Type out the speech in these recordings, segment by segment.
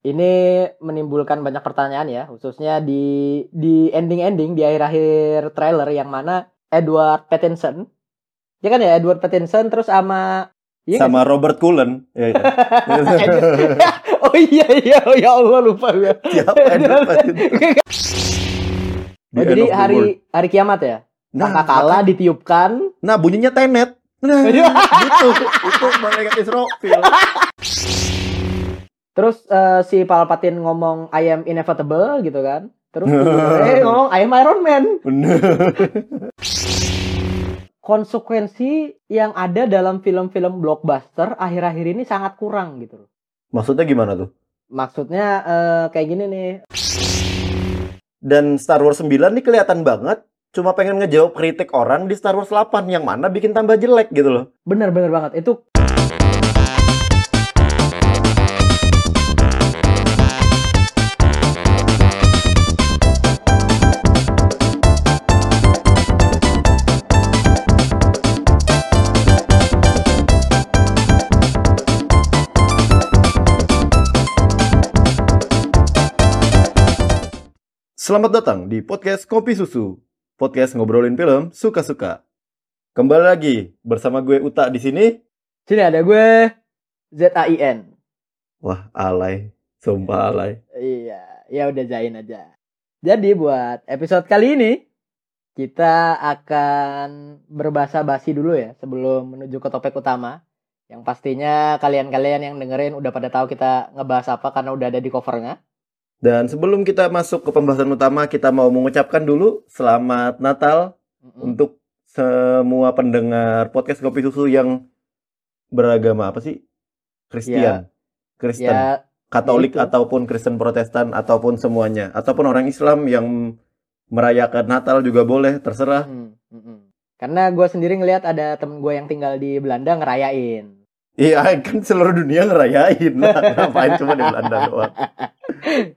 ini menimbulkan banyak pertanyaan ya, khususnya di di ending-ending di akhir-akhir trailer yang mana Edward Pattinson, ya kan ya Edward Pattinson terus sama iya nggak Sama Robert Cullen. Ya, ya. oh iya iya oh, ya Allah lupa gue. Siapa Edward Pattinson? Oh, jadi hari World. hari kiamat ya. Nah, Sangkakala ditiupkan. Nah, bunyinya tenet. Nah, gitu. Itu malaikat Israfil. Terus eh, si Palpatine ngomong I am inevitable gitu kan. Terus eh ngomong I am Iron Man. Bener. Konsekuensi yang ada dalam film-film blockbuster akhir-akhir ini sangat kurang gitu loh. Maksudnya gimana tuh? Maksudnya eh, kayak gini nih. Dan Star Wars 9 nih kelihatan banget cuma pengen ngejawab kritik orang di Star Wars 8 yang mana bikin tambah jelek gitu loh. Bener-bener banget. Itu Selamat datang di podcast Kopi Susu. Podcast ngobrolin film suka-suka. Kembali lagi bersama gue Uta di sini. sini ada gue ZAIN. Wah, alay. Sumpah alay. Iya, ya udah Zain aja. Jadi buat episode kali ini kita akan berbahasa basi dulu ya sebelum menuju ke topik utama. Yang pastinya kalian-kalian yang dengerin udah pada tahu kita ngebahas apa karena udah ada di covernya. Dan sebelum kita masuk ke pembahasan utama, kita mau mengucapkan dulu selamat Natal Mm-mm. untuk semua pendengar podcast Kopi Susu yang beragama apa sih? Kristen. Kristen. Ya, Katolik ya itu. ataupun Kristen Protestan ataupun semuanya ataupun orang Islam yang merayakan Natal juga boleh terserah. mm, mm-mm. Karena gue sendiri ngelihat ada temen gue yang tinggal di Belanda ngerayain. Iya kan seluruh dunia ngerayain lah. Ngapain cuma di Belanda doang.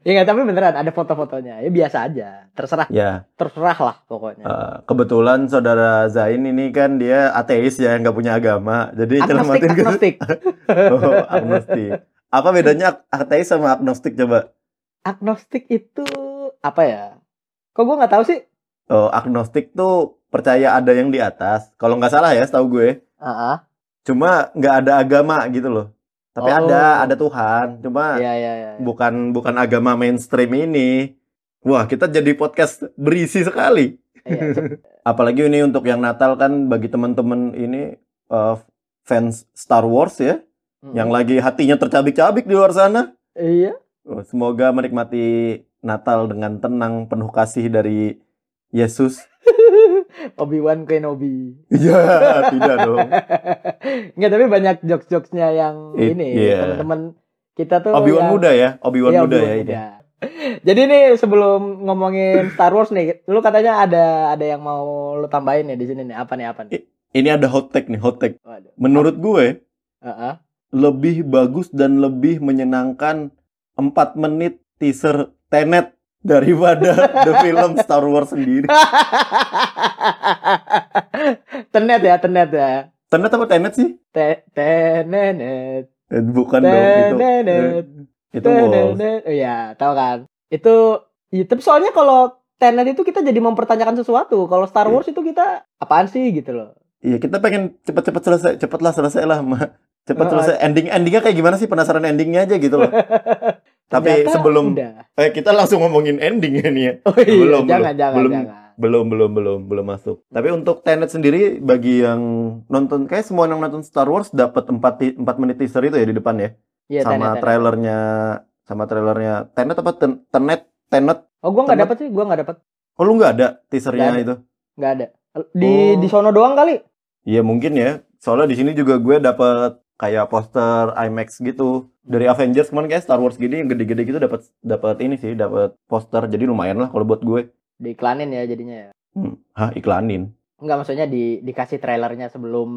Ya nggak, tapi beneran ada foto-fotonya. Ya biasa aja. Terserah, Ya terserah lah pokoknya. eh, kebetulan saudara Zain ini kan dia ateis ya nggak punya agama. Jadi agnostik, agnostik. oh, agnostik. Apa bedanya ateis sama agnostik coba? agnostik itu apa ya? Kok gue nggak tahu sih? Oh, agnostik tuh percaya ada yang di atas. Kalau nggak salah ya, setahu gue. Ah, ah. Cuma nggak ada agama gitu loh. Tapi Oh. ada, ada Tuhan. Cuma Iya iya iya. bukan bukan agama mainstream ini. Wah, kita jadi podcast berisi sekali. Iya, Apalagi ini untuk yang Natal kan bagi teman-teman ini eh, fans Star Wars ya, Mm. yang lagi hatinya tercabik-cabik di luar sana. Iya. Oh, Semoga menikmati Natal dengan tenang, penuh kasih dari Yesus. Obi Wan Kenobi. Iya, tidak dong. Nggak tapi banyak jokes-jokesnya yang It- ini iya. teman-teman kita tuh. Obi-Wan yang- muda ya, Obi-Wan Iya, muda Obi-Wan ya ini. muda. Jadi nih sebelum ngomongin Star Wars nih, lu katanya ada ada yang mau lu tambahin ya di sini nih. Apa nih apa nih? Ini ada hot take nih, hot take. Waduh. Menurut gue Heeh. lebih bagus dan lebih menyenangkan 4 menit teaser Tenet daripada the film Star Wars sendiri. tenet ya, tenet ya. Tenet apa Tenet sih? Te- Tenet. Eh, Bukan dong itu. Tenet. Eh, Itu. Tenet. Oh iya, tahu kan? Itu ya, tapi soalnya kalau Tenet itu kita jadi mempertanyakan sesuatu. Kalau Star Wars itu kita apaan sih gitu loh. Iya, kita pengen cepet-cepet selesai, cepatlah selesai lah, Ma. Cepet Oh, selesai. Ending endingnya kayak gimana sih? Penasaran endingnya aja gitu loh. Tapi Ternyata sebelum udah. eh kita langsung ngomongin endingnya nih ya. Oh iya, belum, jangan belum, jangan belum. jangan. Belum, belum, belum, belum masuk. Tapi untuk Tenet sendiri bagi yang nonton kayak semua yang nonton Star Wars dapat 4 ti- 4 menit teaser itu ya di depan ya. Iya, sama Tenet, Tenet. trailernya sama trailernya Tenet apa Ten- Tenet Tenet. Oh, gua nggak Tenet. dapat sih, gua nggak dapat. Oh lu nggak ada teasernya Nggak ada. itu? Nggak ada. Di Oh. di sono doang kali. Iya mungkin ya. Soalnya di sini juga gue dapat kayak poster IMAX gitu dari Avengers kemarin kayak Star Wars gini yang gede-gede gitu dapat dapat ini sih dapat poster jadi lumayan lah kalau buat gue. Diiklanin ya jadinya ya. Hmm. Hah iklanin? Enggak maksudnya di dikasih trailernya sebelum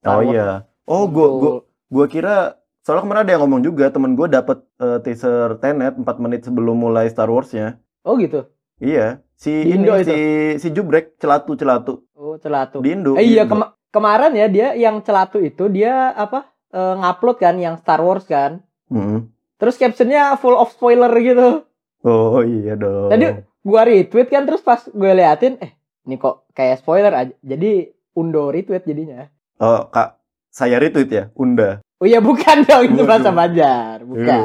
Oh Wars iya. Oh gue gue gue kira soalnya kemarin ada yang ngomong juga temen gue dapat eh, teaser Tenet 4 menit sebelum mulai Star Wars-nya. Oh gitu. Iya, si Di ini Indo itu? si si Jubrek celatu celatu Oh, celatu. di Indo. Eh iya kema- kemarin ya dia yang celatu itu dia apa? Eh, ngupload kan yang Star Wars kan. Mm-mm. Terus captionnya full of spoiler gitu. Oh iya dong. Tadi gua retweet kan terus pas gue liatin eh ini kok kayak spoiler aja. Jadi undo retweet jadinya. Oh, Kak, saya retweet ya, Unda. Oh iya bukan dong itu bahasa Banjar, bukan.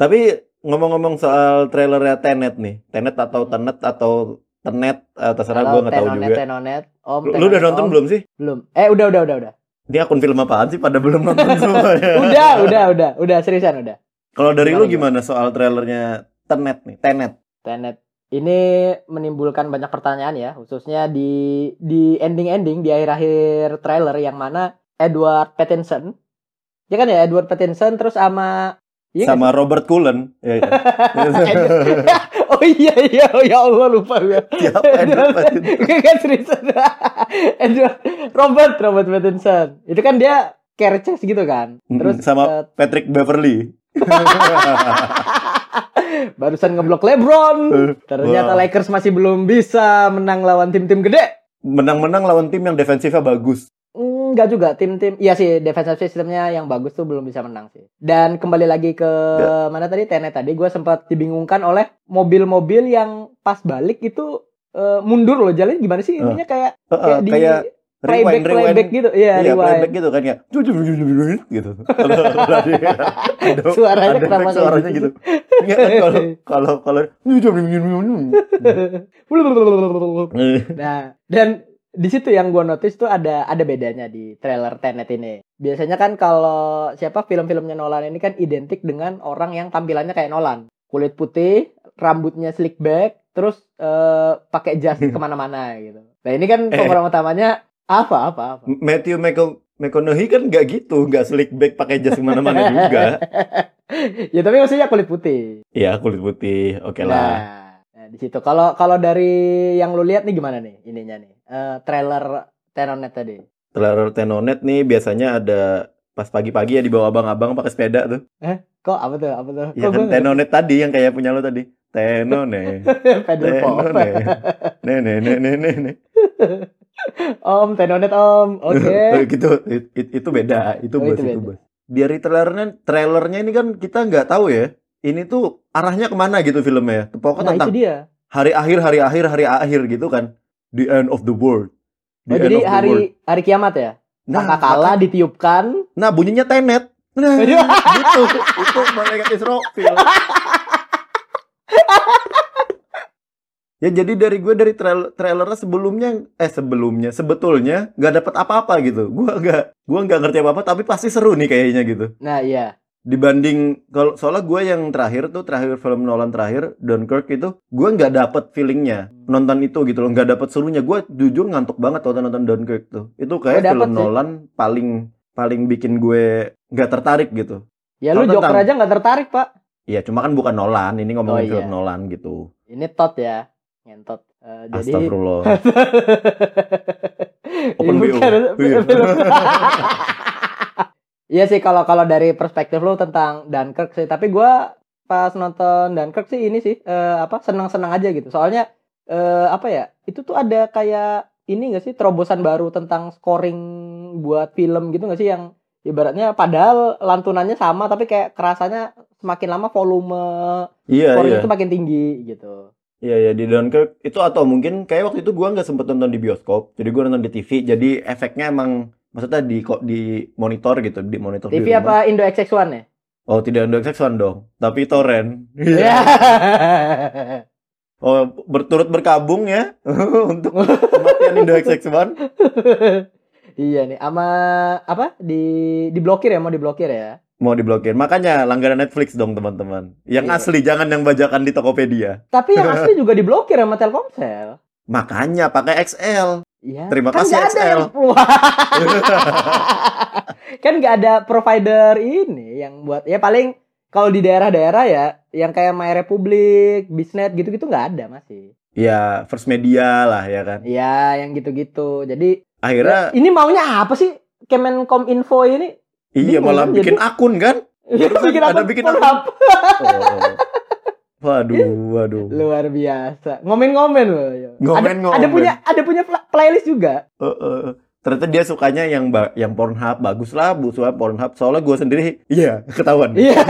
Tapi ngomong-ngomong soal trailernya Tenet nih, Tenet atau Tenet atau Tenet, eh, terserah gue nggak tahu Tenonet, juga. Tenonet, Om. Lu, lu Tenonet, udah nonton Om. belum sih? Belum. Eh udah udah udah udah. Dia akun film apaan sih? Pada belum nonton semuanya. Udah udah udah udah seriusan udah. Kalau dari lu gimana soal trailernya Tenet nih? Tenet. Tenet ini menimbulkan banyak pertanyaan ya, khususnya di di ending-ending di akhir-akhir trailer yang mana Edward Pattinson, ya kan ya Edward Pattinson terus sama iya sama Robert Cullen. Ya, ya. oh iya iya oh ya Allah lupa gue. Siapa Edward Pattinson? Kan seriusan. Edward Robert Robert Pattinson. Itu kan dia kerces gitu kan. Terus sama eh, Patrick Beverly. barusan ngeblok LeBron. Ternyata Wah. Lakers masih belum bisa menang lawan tim-tim gede. Menang-menang lawan tim yang defensifnya bagus. Enggak juga tim-tim iya sih defensive systemnya yang bagus tuh belum bisa menang sih dan kembali lagi ke Ya. mana tadi Tenet tadi gue sempat dibingungkan oleh mobil-mobil yang pas balik itu eh, mundur loh jalan gimana sih ininya kayak Eh, eh, kayak di kayak playback rewind, rewind. playback gitu iya Iya, rewind playback gitu kan ya. gitu. Suaranya ada kenapa suaranya gitu? kan kalau kalau kalau nah dan di situ yang gue notice tuh ada ada bedanya di trailer Tenet ini biasanya kan kalau siapa film-filmnya Nolan ini kan identik dengan orang yang tampilannya kayak Nolan kulit putih rambutnya slick back terus eh, pakai jas ke mana-mana gitu nah ini kan Eh. pemeran utamanya apa apa apa Matthew Mcco- McConaughey kan nggak gitu, nggak slick back pakai jas ke mana-mana juga. ya tapi maksudnya kulit putih Iya kulit putih, oke lah. Nah, nah, di situ. Kalau kalau dari yang lu lihat nih gimana nih ininya nih? Eh, trailer Tenonet tadi. Trailer Tenonet nih biasanya ada pas pagi-pagi ya di bawah abang-abang pakai sepeda tuh. Kok apa tuh? Apa tuh? Ya Kok kan Tenonet tadi yang kayak punya lo tadi. Tenonet. Pedal pop. Tenonet. Nih nih nih nih nih. nih. om Tenonet om. Oke. gitu it- it- itu beda itu Oh, bos itu itu beda. bos dari trailernya trailernya ini kan kita nggak tahu ya ini tuh arahnya ke mana gitu filmnya pokoknya Nah tentang itu dia. hari akhir hari akhir hari akhir gitu kan the end of the world Oh, the end jadi of the world. hari hari kiamat ya? nah kalah ditiupkan. nah bunyinya tenet nah gitu itu malaikat Israfil Ya jadi dari gue dari trail, trailernya sebelumnya eh sebelumnya sebetulnya nggak dapat apa-apa gitu. Gua nggak gua nggak ngerti apa-apa tapi pasti seru nih kayaknya gitu. Nah iya. Dibanding kalau soalnya gue yang terakhir tuh terakhir film Nolan terakhir Dunkirk itu gue nggak dapet feelingnya nonton itu gitu loh nggak dapet serunya gue jujur ngantuk banget waktu nonton Dunkirk tuh itu kayak Gua dapet film sih. Nolan paling paling bikin gue nggak tertarik gitu Ya lu Kalau Joker tentang- aja nggak tertarik pak. Iya cuma kan bukan Nolan ini ngomongin Oh, iya. film Nolan gitu Ini tot ya. Ngentot. Eh, jadi Astagfirullah Open BO. film. Iya sih kalau kalau dari perspektif lu tentang Dunkirk sih, tapi gua pas nonton Dunkirk sih ini sih eh, apa senang-senang aja gitu. Soalnya eh, apa ya? Itu tuh ada kayak ini gak sih terobosan baru tentang scoring buat film gitu gak sih yang ibaratnya padahal lantunannya sama tapi kayak kerasanya semakin lama volume iya scoring iya itu makin tinggi gitu. iya iya di Dunkirk itu atau mungkin kayak waktu itu gue nggak sempet nonton di bioskop jadi gue nonton di TV jadi efeknya emang maksudnya di kok di monitor gitu di monitor di TV rumah. apa Indo XX1 ya? Oh tidak Indo XX1 dong, tapi torrent. Iya. Oh berturut berkabung ya untuk kematian Indo XX1. iya nih, sama apa di diblokir ya mau diblokir ya? Mau diblokir. Makanya langganan Netflix dong teman-teman. Yang Iya. asli jangan yang bajakan di Tokopedia. Tapi yang asli juga diblokir sama Telkomsel. Makanya pakai XL. Iya. Terima kan kasih, ada yang- kan nggak ada provider ini yang buat ya paling kalau di daerah-daerah ya yang kayak My Republic, Bisnet gitu-gitu nggak ada masih. ya First Media lah ya kan. Iya, yang gitu-gitu. Jadi Akhirnya ya, ini maunya apa sih Kemenkom Info ini? iya bingung malah kan, bikin akun kan. Barusan bikin ada apa? bikin Pornhub. Oh. Waduh, waduh. Luar biasa. Ngomen-ngomen loh. ya. Ngomen-ngomen. Ada, ada punya ada punya pla- playlist juga. Eh, eh. ternyata dia sukanya yang ba- yang Pornhub bagus lah bu suka Pornhub soalnya gue sendiri iya ketahuan Iya.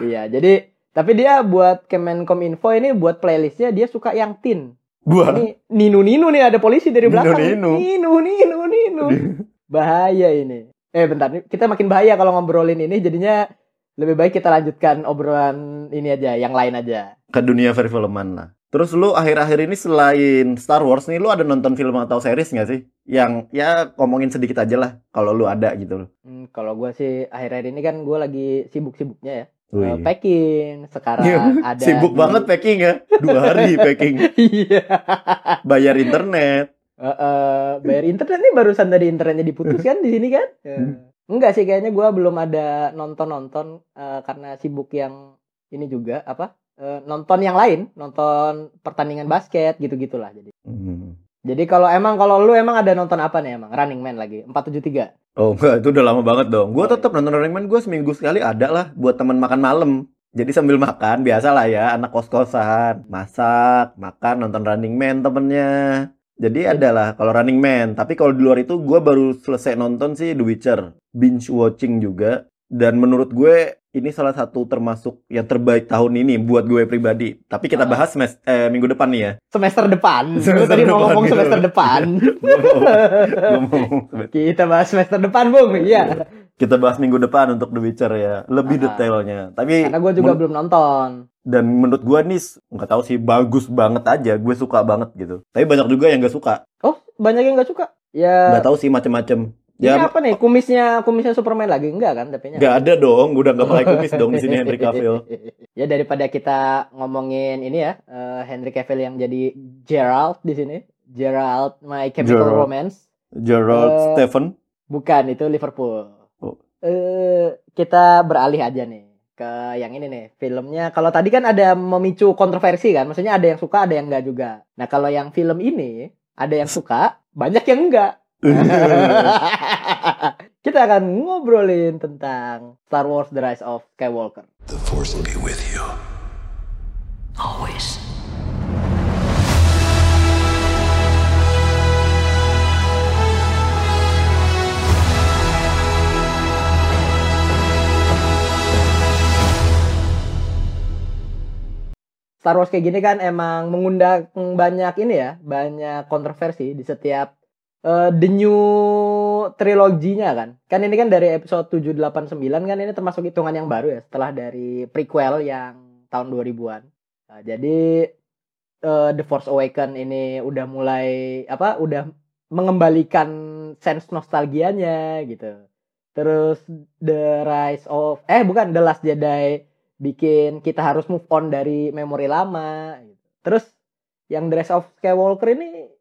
Iya, jadi tapi dia buat Kemenkominfo ini buat playlistnya dia suka yang tin. gua Ini Ninu Ninu nih ada polisi dari belakang. Ninu. Ninu Ninu Ninu. Bahaya ini. Eh bentar, nih, kita makin bahaya kalau ngobrolin ini jadinya lebih baik kita lanjutkan obrolan ini aja, yang lain aja. ke dunia perfilman lah terus lu akhir-akhir ini selain Star Wars nih lu ada nonton film atau series nggak sih yang ya ngomongin sedikit aja lah kalau lu ada gitu loh Hmm, kalau gue sih akhir-akhir ini kan gue lagi sibuk-sibuknya ya. Wih. Eh, packing sekarang ada Sibuk di- banget packing ya. Dua hari packing. Iya. Bayar internet. Eh, eh, bayar internet nih barusan tadi internetnya diputus kan di sini kan? Eh, Enggak sih kayaknya gua belum ada nonton-nonton eh, karena sibuk yang ini juga apa? eh, nonton yang lain, nonton pertandingan basket gitu-gitulah jadi. Hmm. Jadi kalau emang kalau lu emang ada nonton apa nih emang Running Man lagi 473. Oh enggak, itu udah lama banget dong. Gue Oh, tetap nonton Running Man gue seminggu sekali ada lah buat teman makan malam. Jadi sambil makan, biasa lah ya, anak kos-kosan. Masak, makan, nonton Running Man temennya. Jadi Iya. ada lah kalau Running Man. Tapi kalau di luar itu gue baru selesai nonton sih The Witcher. Binge watching juga. Dan menurut gue ini salah satu termasuk yang terbaik tahun ini buat gue pribadi. Tapi kita Ah. bahas mes- eh, minggu depan nih ya. Semester depan. Semester tadi mau depan, ngomong gitu. semester depan. Mau- mau- Kita bahas semester depan, Bung. Iya. kita bahas minggu depan untuk The Witcher ya. Lebih Ah. detailnya. Tapi Karena gue juga belum nonton. dan menurut gua nih nggak tahu sih bagus banget aja gue suka banget gitu tapi banyak juga yang nggak suka Oh, banyak yang nggak suka. Ya. nggak tahu sih macem-macem Ini ya apa nih? Kumisnya kumisnya Superman lagi enggak kan? Tapi nggak ada dong udah nggak pakai kumis dong di sini Henry Cavill ya daripada kita ngomongin ini ya, eh, Henry Cavill yang jadi Gerald di sini. Gerald My Chemical Gerald. Romance. Gerald Eh, Stephen Bukan, itu Liverpool. Oh. Eh, kita beralih aja nih ke yang ini nih. Filmnya kalau tadi kan ada memicu kontroversi kan, maksudnya ada yang suka, ada yang enggak juga. Nah, kalau yang film ini ada yang suka, banyak yang enggak. kita akan ngobrolin tentang Star Wars The Rise of Skywalker. The Force will be with you. Always. Star Wars kayak gini kan emang mengundang banyak ini ya, banyak kontroversi di setiap eh, the new triloginya kan. Kan ini kan dari episode 789 kan ini termasuk hitungan yang baru ya setelah dari prequel yang tahun 2000-an. Nah, jadi eh, The Force Awaken ini udah mulai apa? Udah mengembalikan sense nostalgianya gitu. Terus The Rise of eh bukan The Last Jedi bikin kita harus move on dari memori lama gitu. Terus yang The Rise of Skywalker ini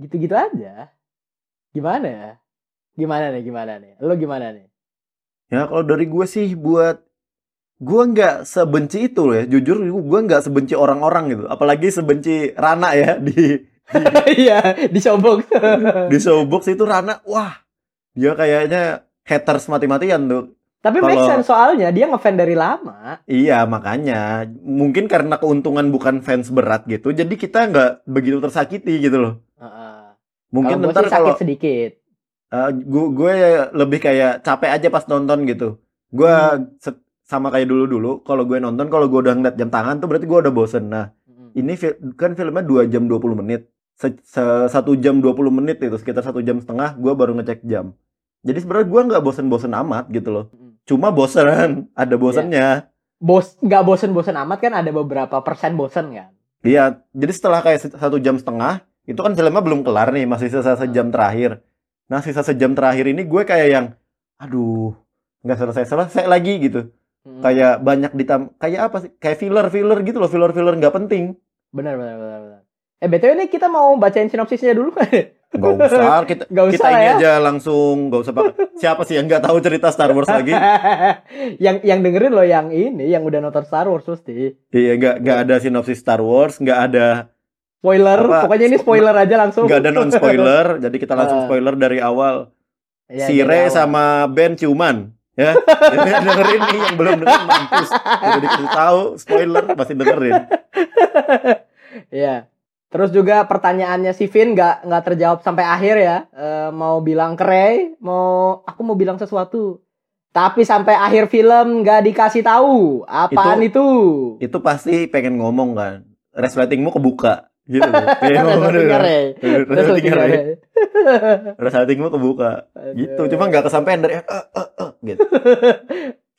gitu-gitu aja. Gimana ya? Gimana nih? Gimana nih? Lo gimana nih? ya kalau dari gue sih buat gue nggak sebenci itu loh ya jujur gue nggak sebenci orang-orang gitu apalagi sebenci Rana ya di Iya, di showbox. di showbox itu Rana wah dia kayaknya haters mati-matian tuh Tapi make Kalau- sense soalnya dia ngefan dari lama. Iya makanya mungkin karena keuntungan bukan fans berat gitu jadi kita nggak begitu tersakiti gitu loh. Mungkin Kalau gua ntar sih sakit kalau sedikit. gue gue lebih kayak capek aja pas nonton gitu gue Hmm. sama kayak dulu dulu kalau gue nonton kalau gue udah ngeliat jam tangan tuh berarti gue udah bosen nah Mm-mm. ini fi- kan filmnya 2 jam 20 menit Se- se- satu jam 20 menit itu sekitar satu jam setengah gue baru ngecek jam jadi sebenarnya gue nggak bosen-bosen amat gitu loh Mm-mm. cuma bosen ada bosennya Bos nggak bosen-bosen amat kan ada beberapa persen bosen kan. Iya, jadi setelah kayak satu jam setengah, itu kan filmnya belum kelar nih, masih sisa sejam terakhir. Nah, sisa sejam terakhir ini gue kayak yang, aduh, nggak selesai-selesai lagi gitu. Mm-mm. Kayak banyak ditam, kayak apa sih? Kayak filler-filler gitu loh, filler-filler nggak penting. Benar, benar, benar, benar. Eh, BTW nih kita mau bacain sinopsisnya dulu kan? Nggak usah, kita, Nggak usah kita ini ya. aja langsung, nggak usah pakai. Siapa sih yang nggak tahu cerita Star Wars lagi? yang yang dengerin lo yang ini, yang udah nonton Star Wars pasti. Iya, nggak nggak ada sinopsis Star Wars, nggak ada Spoiler, Apa? pokoknya ini spoiler aja langsung. nggak ada non spoiler, jadi kita langsung Ah. spoiler dari awal. Iya, si awal. sama Ben ciuman ya jadi dengerin nih yang belum dengerin mampus dikasih tahu spoiler pasti dengerin Iya. Terus juga pertanyaannya si Vin nggak nggak terjawab sampai akhir ya. Eh, mau bilang ke Ray, mau aku mau bilang sesuatu. Tapi sampai akhir film nggak dikasih tahu apaan itu. Itu pasti pengen ngomong kan. Resletingmu kebuka gitu. Ray. Resletingnya Resletingnya Ray. Ray. Resletingmu kebuka. Gitu. Cuma nggak kesampaian dari eh, eh, eh, gitu.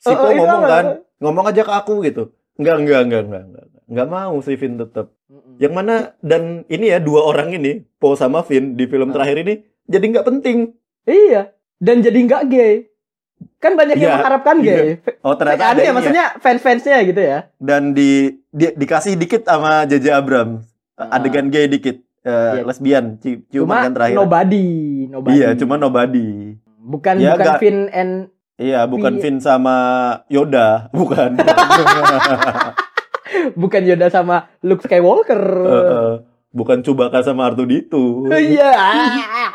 Si Oh, Po oh, ngomong kan, ngomong aja ke aku gitu. Enggak, enggak, enggak, enggak, enggak. Enggak mau si Vin tetap. Yang mana dan ini ya dua orang ini, Po sama Vin di film Ah. terakhir ini jadi nggak penting. Iya. Dan jadi nggak gay. Kan banyak yang Iya, mengharapkan iya. gay. Oh ternyata ada ya, ya. maksudnya fans-fansnya gitu ya. Dan di, di- dikasih dikit sama JJ Abrams Ah. adegan gay dikit, Eh, Iya. lesbian, ciuman Cuma kan terakhir. nobody, nobody. Iya, cuma nobody. bukan Ya, bukan nggak- Vin and Iya, bukan. Vin sama Yoda, bukan. bukan Yoda sama Luke Skywalker. Eh, eh, bukan Chewbacca sama Artuditu. Iya.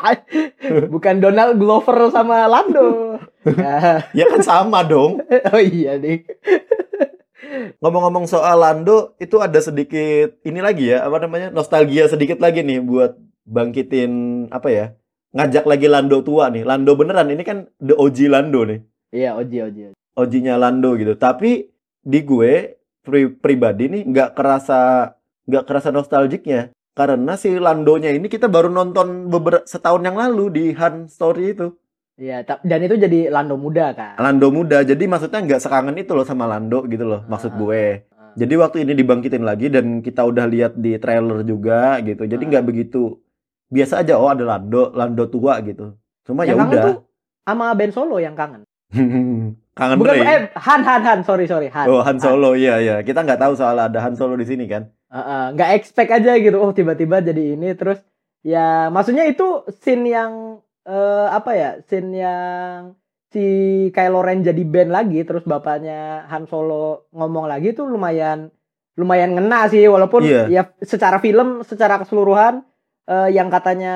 bukan Donald Glover sama Lando. Ya. Ya kan sama dong. oh iya nih. Ngomong-ngomong soal Lando, itu ada sedikit ini lagi ya, apa namanya? Nostalgia sedikit lagi nih buat bangkitin apa ya? Ngajak lagi Lando tua nih. Lando beneran ini kan the OG Lando nih. Iya, Oji Oji. OG-nya Lando gitu. Tapi di gue pri- pribadi nih nggak kerasa nggak kerasa nostalgiknya karena si Landonya ini kita baru nonton beberapa setahun yang lalu di Han Story itu. Iya, dan itu jadi Lando muda kan. Lando muda. Jadi maksudnya nggak sekangen itu loh sama Lando gitu loh maksud Ah. gue. Ah. Jadi waktu ini dibangkitin lagi dan kita udah lihat di trailer juga gitu. Jadi Ah. nggak begitu biasa aja oh ada Lando, Lando tua gitu. Cuma ya udah. tuh sama Ben Solo yang kangen. Kangen Bukan Rey. eh Han Han Han, sorry sorry Han. Oh Han Solo iya iya. Kita nggak tahu soal ada Han Solo di sini kan. Nggak expect aja gitu. Oh, tiba-tiba jadi ini terus ya maksudnya itu scene yang eh, apa ya? Scene yang si Kylo Ren jadi Ben lagi terus bapaknya Han Solo ngomong lagi tuh lumayan lumayan ngena sih walaupun Iya. ya secara film secara keseluruhan eh, yang katanya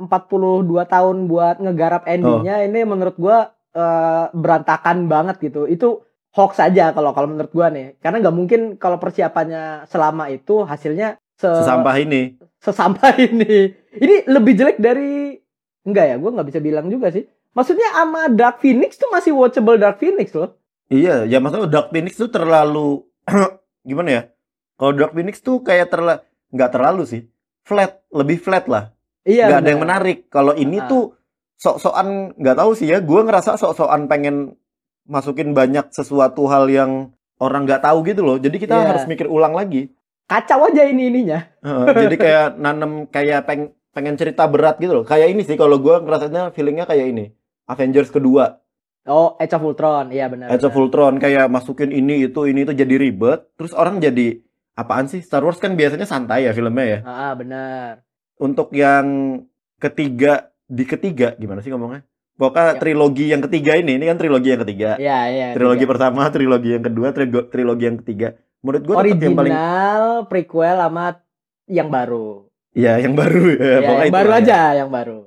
42 tahun buat ngegarap endingnya ini menurut gua eh, berantakan banget gitu. Itu hoax saja kalau kalau menurut gua nih. Karena nggak mungkin kalau persiapannya selama itu hasilnya se Sesampah ini. sesampah ini. Ini lebih jelek dari enggak ya? Gua nggak bisa bilang juga sih. Maksudnya sama Dark Phoenix tuh masih watchable Dark Phoenix loh. Iya, ya maksudnya Dark Phoenix tuh terlalu gimana ya? Kalau Dark Phoenix tuh kayak terlalu nggak terlalu sih. Flat, lebih flat lah. Iya. nggak ada yang menarik. Kalau ini Ah. tuh sok-sokan nggak tahu sih ya. Gue ngerasa sok-sokan pengen masukin banyak sesuatu hal yang orang nggak tahu gitu loh. Jadi kita Iya. harus mikir ulang lagi. Kacau aja ini ininya. Heeh, jadi kayak nanem kayak peng, pengen cerita berat gitu loh. Kayak ini sih kalau gue ngerasanya feelingnya kayak ini. Avengers kedua, Oh, Age of Ultron. Iya benar. Age of. Ultron kayak masukin ini itu ini itu jadi ribet. Terus orang jadi apaan sih? Star Wars kan biasanya santai ya filmnya ya. Ah, benar. Untuk yang ketiga di ketiga gimana sih ngomongnya? Pokoknya Ya. trilogi yang ketiga ini, ini kan trilogi yang ketiga. Iya, iya. trilogi tiga. pertama, trilogi yang kedua, trilogi yang ketiga. Menurut gue tetap yang paling original, prequel sama yang baru. Ya yang baru ya. Ya, pokoknya yang baru itulah ya. aja, yang baru.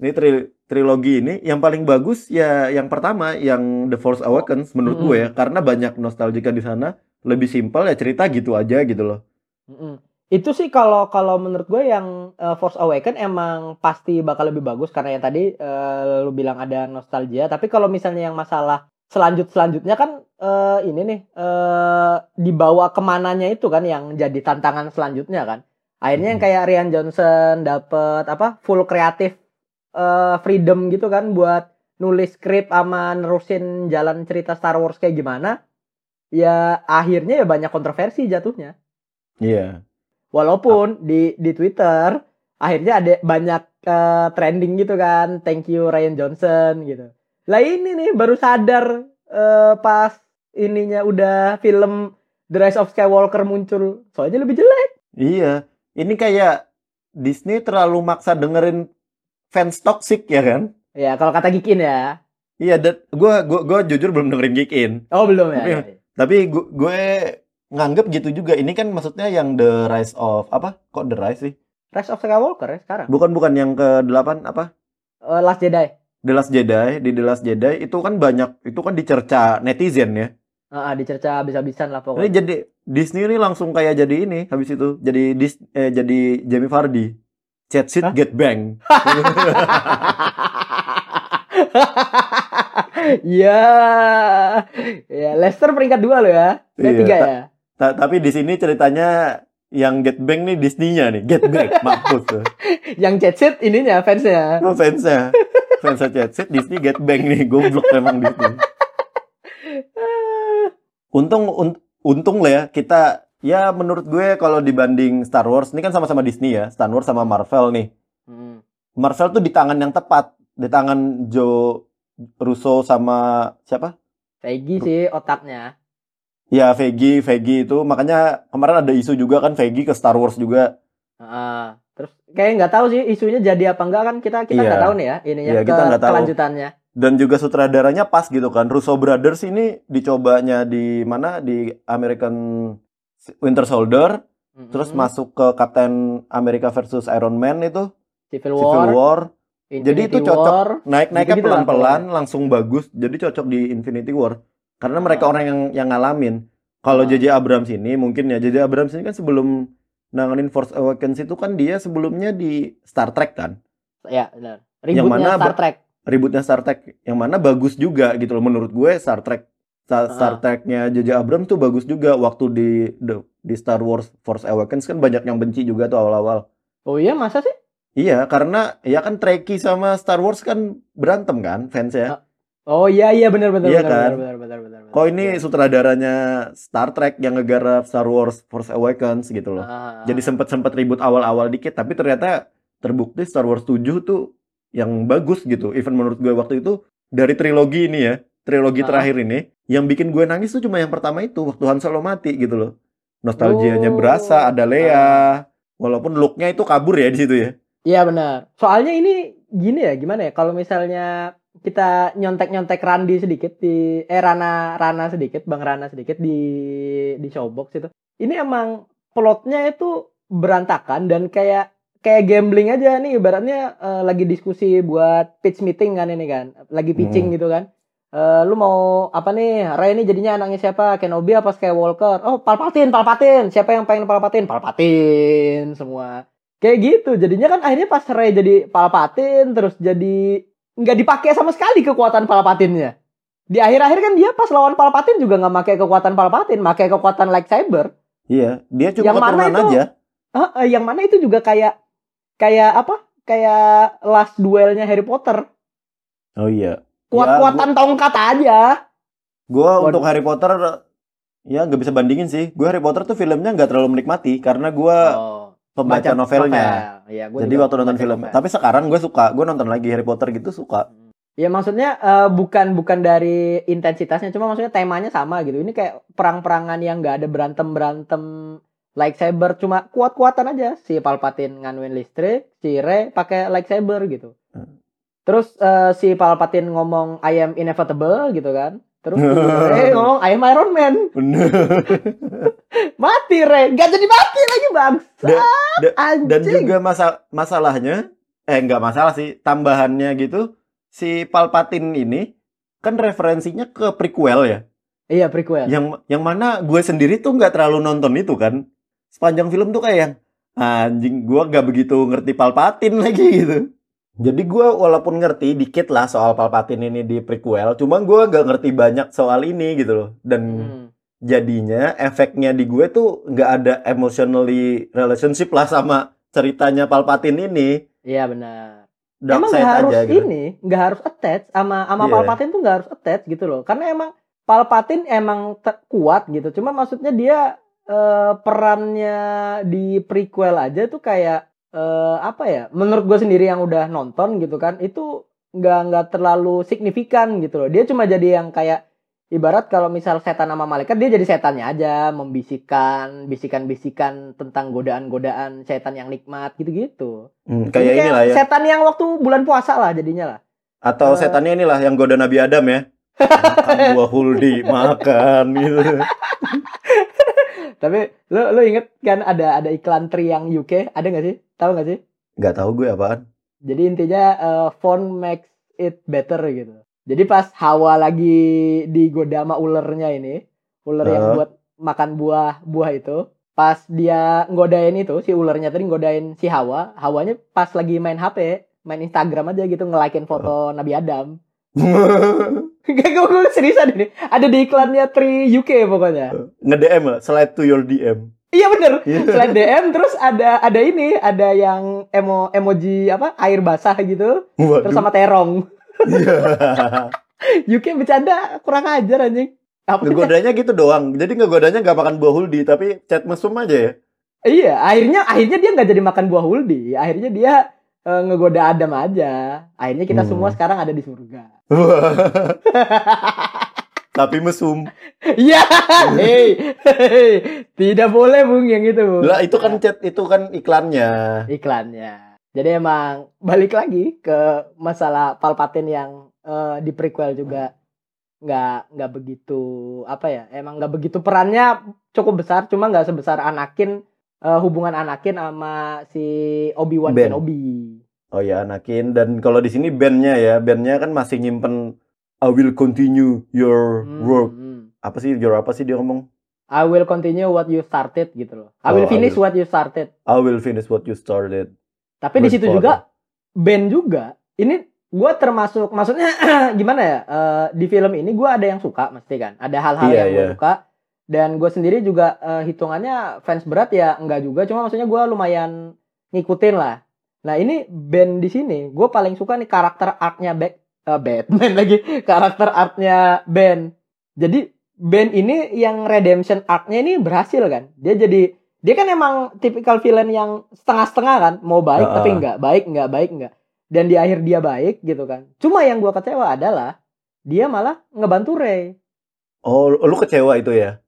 Ini tri- trilogi ini yang paling bagus ya yang pertama yang The Force Awakens menurut Mm-mm. gue ya karena banyak nostalgia di sana lebih simpel ya cerita gitu aja gitu loh. Mm-mm. Itu sih kalau kalau menurut gue yang uh, Force Awaken emang pasti bakal lebih bagus karena yang tadi uh, lu bilang ada nostalgia. Tapi kalau misalnya yang masalah selanjut selanjutnya kan uh, ini nih uh, dibawa ke mananya itu kan yang jadi tantangan selanjutnya kan. Akhirnya yang Hmm. kayak Rian Johnson dapet apa full kreatif uh, freedom gitu kan buat nulis skrip sama nerusin jalan cerita Star Wars kayak gimana. Ya akhirnya ya banyak kontroversi jatuhnya. Iya. Walaupun di di Twitter akhirnya ada banyak eh, trending gitu kan, thank you Ryan Johnson gitu. Lah ini nih baru sadar eh, pas ininya udah film The Rise of Skywalker muncul, soalnya lebih jelek. Iya. Ini kayak Disney terlalu maksa dengerin fans toxic ya kan? Ya kalau kata Gikin ya. Iya, gue gua, gua jujur belum dengerin Geek In. Oh belum ya. Tapi- ya. Tapi gue, gue nganggep gitu juga. Ini kan maksudnya yang The Rise of apa? Kok The Rise sih? Rise of Skywalker ya sekarang. Bukan bukan yang ke-8 apa? Eh, Last Jedi. The Last Jedi, di The Last Jedi itu kan banyak itu kan dicerca netizen ya. Ah, dicerca habis-habisan lah Ini pokoknya. jadi Disney ini langsung kayak jadi ini habis itu jadi dis, eh, jadi Jamie Vardy. Chat shit Hah? get bang. Iya. ya, Leicester peringkat dua loh ya. Eh, Iya, tiga ta- ya. Ta- tapi di sini ceritanya yang get bang nih Disney-nya nih, get back mampus tuh. Yang chat ininya fansnya. Oh, fansnya. Fansnya chat shit Disney get bang nih, goblok emang Disney. Untung un- untung lah ya kita ya menurut gue kalau dibanding Star Wars ini kan sama-sama Disney ya, Star Wars sama Marvel nih. Hmm. Marvel tuh di tangan yang tepat, di tangan Joe Russo sama siapa? Peggy sih otaknya. Ya Feige, Feige itu makanya kemarin ada isu juga kan Feige ke Star Wars juga. Heeh. terus kayak nggak tahu sih isunya jadi apa enggak kan kita kita nggak tahu nih ya ininya Iya, ke, kita nggak tahu. kelanjutannya. Dan juga sutradaranya pas gitu kan. Russo Brothers ini dicobanya di mana di American Winter Soldier, Mm-mm. terus masuk ke Captain America versus Iron Man itu Civil War, Civil War. Infinity Jadi itu cocok. War. Naik-naiknya lah pelan-pelan langsung bagus. Jadi cocok di Infinity War. Karena mereka Ah. orang yang yang ngalamin. Kalau Ah. JJ Abrams ini mungkin ya JJ Abrams ini kan sebelum nanganin Force Awakens itu kan dia sebelumnya di Star Trek kan. Ya, benar. Yang Ributnya mana Star Trek. Ributnya Star Trek yang mana bagus juga gitu loh menurut gue Star Trek Star, Ah. Star Trek-nya JJ Abrams tuh bagus juga waktu di di Star Wars Force Awakens kan banyak yang benci juga tuh awal-awal. Oh iya, masa sih? Iya, karena ya kan Trekkie sama Star Wars kan berantem kan fansnya. Oh iya iya benar benar Iya benar, kan? benar benar benar benar. Kok ini Iya. sutradaranya Star Trek yang ngegarap Star Wars Force Awakens gitu loh. Ah, Jadi sempet-sempet ribut awal-awal dikit, tapi ternyata terbukti Star Wars 7 tuh yang bagus gitu. Even menurut gue waktu itu dari trilogi ini ya, trilogi Ah. terakhir ini, yang bikin gue nangis tuh cuma yang pertama itu waktu Han Solo mati gitu loh. Nostalgianya Oh. berasa, ada Leia. Walaupun looknya itu kabur ya di situ ya. Iya benar. Soalnya ini gini ya, gimana ya? Kalau misalnya kita nyontek-nyontek Randi sedikit di eh Rana Rana sedikit, Bang Rana sedikit di di showbox itu. Ini emang plotnya itu berantakan dan kayak kayak gambling aja nih ibaratnya eh, lagi diskusi buat pitch meeting kan ini kan. Lagi pitching Hmm. gitu kan. Eh, lu mau apa nih? Rey ini jadinya anaknya siapa? Kenobi apa Skywalker? Oh, Palpatine, Palpatine. Siapa yang pengen Palpatine? Palpatine semua. Kayak gitu. Jadinya kan akhirnya pas Rey jadi Palpatine terus jadi nggak dipakai sama sekali kekuatan Palpatine-nya. Di akhir-akhir kan dia pas lawan Palpatine juga nggak pakai kekuatan Palpatine, pakai kekuatan lightsaber. Iya, dia cuma Yang mana itu? aja. Ah, eh, yang mana itu juga kayak kayak apa? Kayak last duelnya Harry Potter. Oh iya. Kuat-kuatan tongkat aja. Gua Waduh. untuk Harry Potter ya nggak bisa bandingin sih. Gue Harry Potter tuh filmnya nggak terlalu menikmati karena gua Oh, pembaca baca novelnya. novel. Iya, gua Jadi waktu nonton film. novel. Tapi sekarang gue suka. Gue nonton lagi Harry Potter gitu suka. Ya maksudnya eh, bukan bukan dari intensitasnya, cuma maksudnya temanya sama gitu. Ini kayak perang-perangan yang nggak ada berantem berantem lightsaber, cuma kuat-kuatan aja. Si Palpatine nganuin listrik, si Rey pakai lightsaber gitu. Hmm. Terus eh, si Palpatine ngomong I am inevitable gitu kan. Terus Rey ngomong I am Iron Man. Bener. Mati Rey, nggak jadi mati lagi bang. Da- da- Anjing. Dan juga masa masalahnya, eh nggak masalah sih, tambahannya gitu, si Palpatine ini kan referensinya ke prequel ya. Iya prequel. Yang yang mana gue sendiri tuh nggak terlalu nonton itu kan. Sepanjang film tuh kayak yang anjing gue nggak begitu ngerti Palpatine lagi gitu. Jadi gue walaupun ngerti dikit lah soal Palpatine ini di prequel, cuma gue nggak ngerti banyak soal ini gitu loh. Dan Hmm. jadinya efeknya di gue tuh nggak ada emotionally relationship lah sama ceritanya Palpatine ini. Iya benar. Dark emang nggak harus aja gitu. ini, nggak harus attach sama sama Iya. Palpatine tuh nggak harus attach gitu loh. Karena emang Palpatine emang kuat gitu. Cuma maksudnya dia eh, perannya di prequel aja tuh kayak eh, apa ya? Menurut gue sendiri yang udah nonton gitu kan, itu nggak nggak terlalu signifikan gitu loh. Dia cuma jadi yang kayak ibarat kalau misal setan sama malaikat dia jadi setannya aja membisikkan bisikan-bisikan tentang godaan-godaan setan yang nikmat gitu-gitu. Hmm, Ini kayak inilah ya. Setan yang waktu bulan puasa lah jadinya lah. Atau Eh. setannya inilah yang goda Nabi Adam ya. makan buah huldi, makan gitu. Tapi lu lu inget kan ada ada iklan tri yang UK, ada nggak sih? Tahu nggak sih? Nggak tahu gue apaan. Jadi intinya eh, phone makes it better gitu. Jadi pas Hawa lagi digoda sama ulernya ini, ular yang Eh. buat makan buah buah itu pas dia nggodain itu si ularnya tadi nggodain si Hawa Hawanya pas lagi main HP main Instagram aja gitu nge-likein foto Nabi Adam Gak gue, gue seriusan ini ada di iklannya Tri UK pokoknya Nge-DM lah, slide to your DM. iya bener Iya. selain DM terus ada ada ini ada yang emo emoji apa air basah gitu Waduh. terus sama terong Iya. UK bercanda kurang ajar anjing apa Ngegodanya gitu doang. Jadi ngegodanya nggak makan buah huldi, tapi chat mesum aja ya. Iya, akhirnya akhirnya dia nggak jadi makan buah huldi. Akhirnya dia eh, ngegoda Adam aja. Akhirnya kita Hmm. semua sekarang ada di surga. tapi mesum. Iya, hei, hei. tidak boleh bung yang itu. Bung. Lah itu kan chat itu kan iklannya. iklannya. Jadi emang balik lagi ke masalah Palpatine yang eh, di prequel juga nggak nggak begitu apa ya emang nggak begitu perannya cukup besar cuma nggak sebesar Anakin eh, hubungan Anakin sama si Obi Wan Ben. Kenobi. Oh ya Anakin dan kalau di sini bandnya ya, bandnya kan masih nyimpen I will continue your Hmm, work. hmm. Apa sih your apa sih dia ngomong? I will continue what you started gitu loh. I Oh, will I finish will. what you started. I will finish what you started. Tapi di situ juga Ben juga. Ini gue termasuk maksudnya gimana ya? eh, di film ini gue ada yang suka mesti kan. Ada hal-hal Iya, yang gue iya. suka. Dan gue sendiri juga eh, hitungannya fans berat ya enggak juga. Cuma maksudnya gue lumayan ngikutin lah. Nah ini Ben di sini gue paling suka nih karakter artnya Back eh, Batman lagi karakter artnya Ben. Jadi Ben ini yang redemption arc-nya ini berhasil kan. Dia jadi dia kan emang tipikal villain yang setengah-setengah kan, mau baik Heeh. tapi enggak, baik enggak, baik enggak. Dan di akhir dia baik gitu kan. Cuma yang gua kecewa adalah dia malah ngebantu Rey. Oh, lu kecewa itu ya?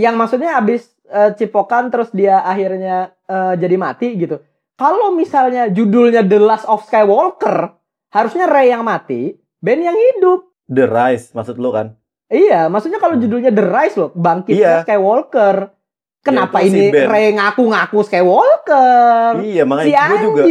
Yang maksudnya abis eh, cipokan terus dia akhirnya eh, jadi mati gitu. Kalau misalnya judulnya The Last of Skywalker, harusnya Rey yang mati, Ben yang hidup. The Rise maksud lu kan? Iya, maksudnya kalau Hmm. judulnya The Rise loh, bangkitnya Iya. Skywalker. Kenapa Ya, si ini Ben. Rey ngaku-ngaku Skywalker? Iya, si makanya gue juga.